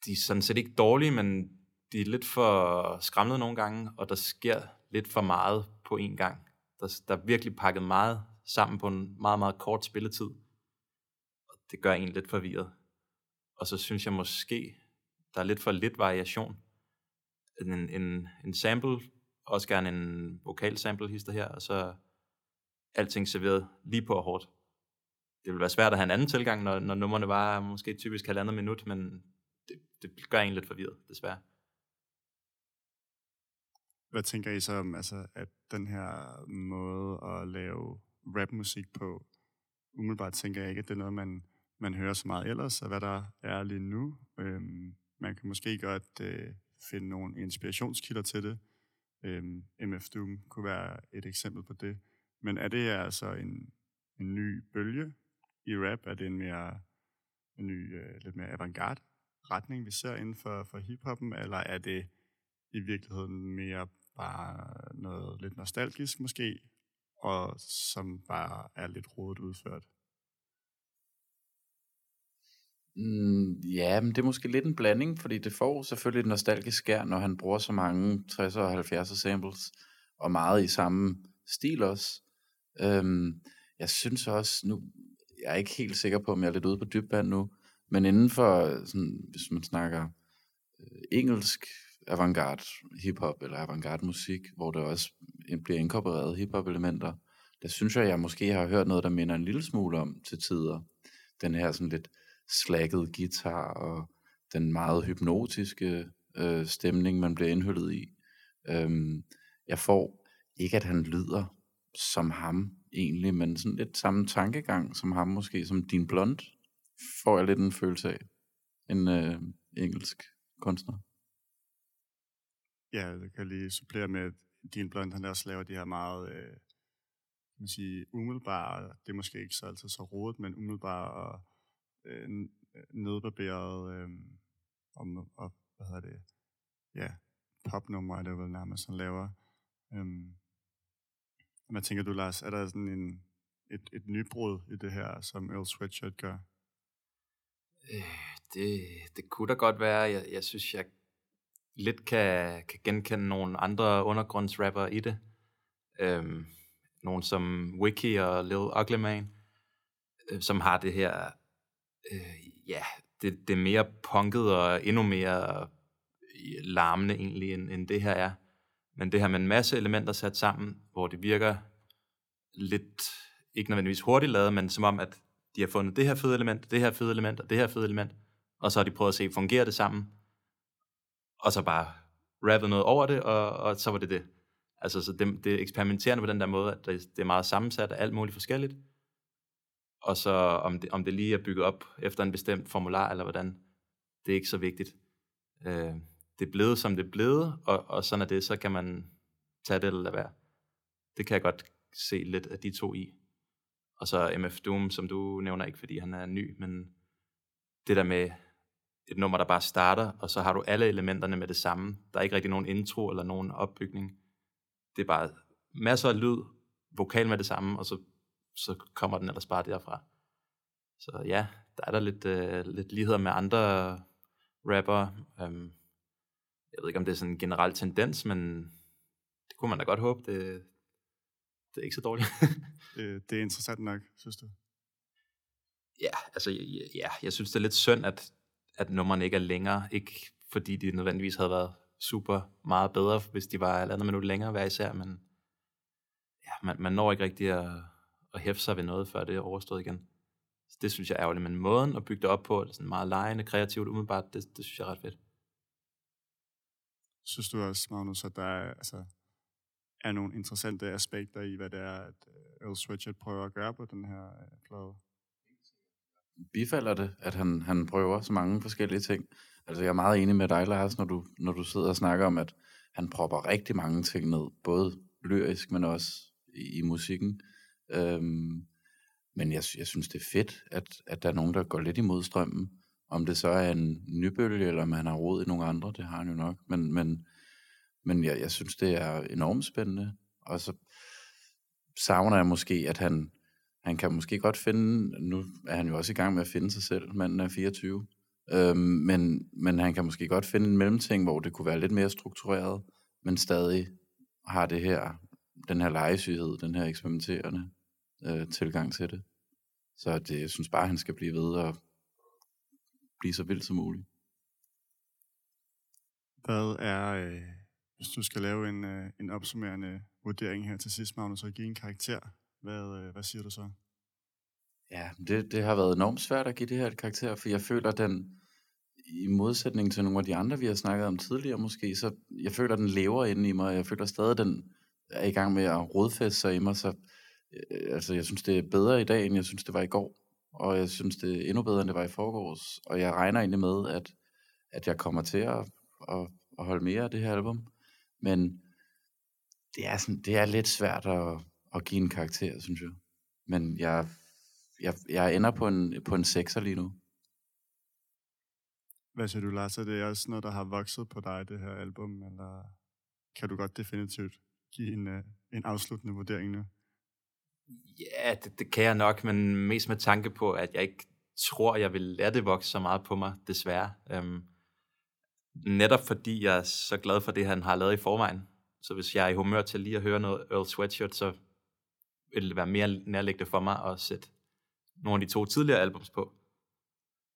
de er sådan set ikke dårlige, men de er lidt for skræmmende nogle gange, og der sker lidt for meget på én gang. Der, der er virkelig pakket meget sammen på en meget, meget kort spilletid. Og det gør en lidt forvirret. Og så synes jeg måske, der er lidt for lidt variation. En, en, en sample, også gerne en vokal sample hister her, og så alting serveret lige på og hårdt. Det vil være svært at have en anden tilgang, når, når nummerne var måske typisk halvandet minut, men det, det gør en lidt forvirret, desværre. Hvad tænker I så om, altså, at den her måde at lave rapmusik på, umiddelbart tænker jeg ikke, at det er noget, man, man hører så meget ellers, og hvad der er lige nu. Øhm, man kan måske godt øh, finde nogle inspirationskilder til det. Øhm, MF Doom kunne være et eksempel på det. Men er det altså en, en ny bølge i rap? Er det en mere en ny, øh, lidt mere avantgarde retning, vi ser inden for, for hiphoppen, eller er det i virkeligheden mere bare noget lidt nostalgisk måske, og som bare er lidt rodet udført? Mm, ja, men det er måske lidt en blanding, fordi det får selvfølgelig et nostalgisk skær, når han bruger så mange 60'er og 70'er samples, og meget i samme stil også. Øhm, jeg synes også, nu jeg er ikke helt sikker på, om jeg er lidt ude på dybband nu, men inden for, sådan, hvis man snakker øh, engelsk avantgarde hiphop eller avantgarde musik, hvor der også bliver inkorporeret hiphop elementer. Der synes jeg, jeg måske har hørt noget, der minder en lille smule om til tider. Den her sådan lidt slækket guitar og den meget hypnotiske øh, stemning, man bliver indhyllet i. Øhm, jeg får ikke, at han lyder som ham egentlig, men sådan lidt samme tankegang som ham, måske som din blond, får jeg lidt en følelse af. En øh, engelsk kunstner. Ja, det kan lige supplere med, at din blond, han også laver de her meget, øh, kan man sige, umiddelbare, det er måske ikke så altid så rodet, men umiddelbare og øh, nedbarberede, øh, øh og, og, hvad hedder det, ja, popnummer er vel nærmest, han laver. Øh, hvad tænker du, Lars? Er der sådan en, et, et nybrud i det her, som Earl Sweatshirt gør? Øh, det, det kunne da godt være. Jeg, jeg synes, jeg lidt kan, kan genkende nogle andre undergrundsrapper i det. Øhm, nogle som Wiki og Lil Ugly Man, øh, som har det her, øh, ja, det, det er mere punket og endnu mere larmende egentlig, end, end det her er. Men det her med en masse elementer sat sammen, hvor det virker lidt, ikke nødvendigvis hurtigt lavet, men som om, at de har fundet det her fede element, det her fede element og det her fede element, og så har de prøvet at se, fungerer det sammen, og så bare rappet noget over det, og, og så var det det. Altså, så det, det er eksperimenterende på den der måde, at det, det er meget sammensat af alt muligt forskelligt, og så om det, om det lige er bygget op efter en bestemt formular, eller hvordan, det er ikke så vigtigt. Øh, det er blevet, som det er blevet, og, og sådan er det, så kan man tage det eller lade være. Det kan jeg godt se lidt af de to i. Og så MF Doom, som du nævner ikke, fordi han er ny, men det der med et nummer, der bare starter, og så har du alle elementerne med det samme. Der er ikke rigtig nogen intro eller nogen opbygning. Det er bare masser af lyd, vokal med det samme, og så, så kommer den ellers bare derfra. Så ja, der er der lidt, øh, lidt ligheder med andre rapper. Øhm, jeg ved ikke, om det er sådan en generel tendens, men det kunne man da godt håbe. Det, det er ikke så dårligt. det, (laughs) det er interessant nok, synes du? Ja, altså, ja, jeg synes, det er lidt synd, at, at nummerne ikke er længere. Ikke fordi de nødvendigvis havde været super meget bedre, hvis de var andet minut længere hver især, men ja, man, man når ikke rigtig at, at hæfte sig ved noget, før det er overstået igen. Så det synes jeg er ærgerligt, men måden at bygge det op på, er sådan meget lejende, kreativt, umiddelbart, det, det synes jeg er ret fedt. Synes du også, Magnus, at der er, altså, er nogle interessante aspekter i, hvad det er, at øh, Earl Sweatshirt prøver at gøre på den her øh, plade? Bifalder det, at han, han prøver så mange forskellige ting. Altså jeg er meget enig med dig, Lars, når du, når du sidder og snakker om, at han propper rigtig mange ting ned, både lyrisk, men også i, i musikken. Øhm, men jeg, jeg synes, det er fedt, at, at der er nogen, der går lidt imod strømmen. Om det så er en nybølge, eller om han har råd i nogle andre, det har han jo nok. Men, men, men jeg, jeg synes, det er enormt spændende. Og så savner jeg måske, at han, han kan måske godt finde, nu er han jo også i gang med at finde sig selv, manden er 24, øhm, men, men han kan måske godt finde en mellemting, hvor det kunne være lidt mere struktureret, men stadig har det her, den her legesyghed, den her eksperimenterende øh, tilgang til det. Så det, jeg synes bare, han skal blive ved og blive så vild som muligt. Hvad er, øh, hvis du skal lave en, øh, en opsummerende vurdering her til sidst, Magnus, og give en karakter, hvad, øh, hvad siger du så? Ja, det, det har været enormt svært at give det her et karakter, for jeg føler, den i modsætning til nogle af de andre, vi har snakket om tidligere måske, så jeg føler, den lever inde i mig, og jeg føler stadig, den er i gang med at rodfæste sig i mig, så øh, altså, jeg synes, det er bedre i dag, end jeg synes, det var i går og jeg synes, det er endnu bedre, end det var i forgårs. Og jeg regner egentlig med, at, at jeg kommer til at, at, at holde mere af det her album. Men det er, sådan, det er lidt svært at, at give en karakter, synes jeg. Men jeg, jeg, jeg ender på en, på en 6'er lige nu. Hvad siger du, Lars? Er det også noget, der har vokset på dig, det her album? Eller kan du godt definitivt give en, øh, en afsluttende vurdering nu? Ja, det, det kan jeg nok, men mest med tanke på, at jeg ikke tror, jeg vil lade det vokse så meget på mig, desværre. Øhm, netop fordi jeg er så glad for det, han har lavet i forvejen. Så hvis jeg er i humør til lige at høre noget Earl Sweatshirt, så vil det være mere nærliggende for mig at sætte nogle af de to tidligere albums på.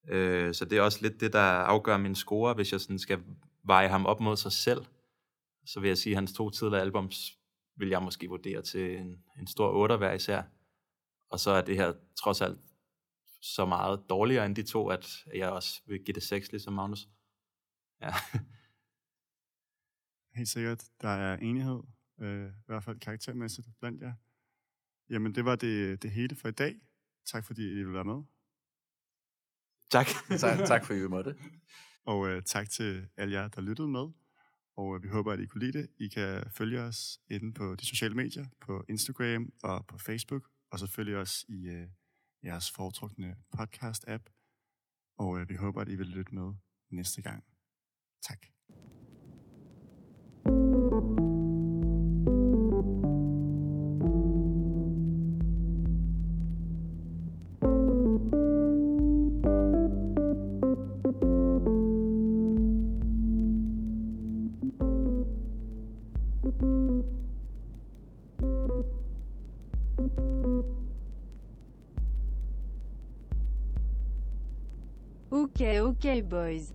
Øh, så det er også lidt det, der afgør min score, hvis jeg sådan skal veje ham op mod sig selv. Så vil jeg sige, at hans to tidligere albums vil jeg måske vurdere til en, en stor 8 hver især. Og så er det her trods alt så meget dårligere end de to, at jeg også vil give det 6, ligesom Magnus. Ja. (laughs) Helt sikkert. Der er enighed, øh, i hvert fald karaktermæssigt blandt jer. Jamen, det var det, det hele for i dag. Tak fordi I ville være med. Tak. tak, tak for, at I måtte. Og øh, tak til alle jer, der lyttede med. Og øh, vi håber, at I kunne lide det. I kan følge os inde på de sociale medier, på Instagram og på Facebook, og selvfølgelig også i øh, jeres foretrukne podcast-app. Og øh, vi håber, at I vil lytte med næste gang. Tak. Boys.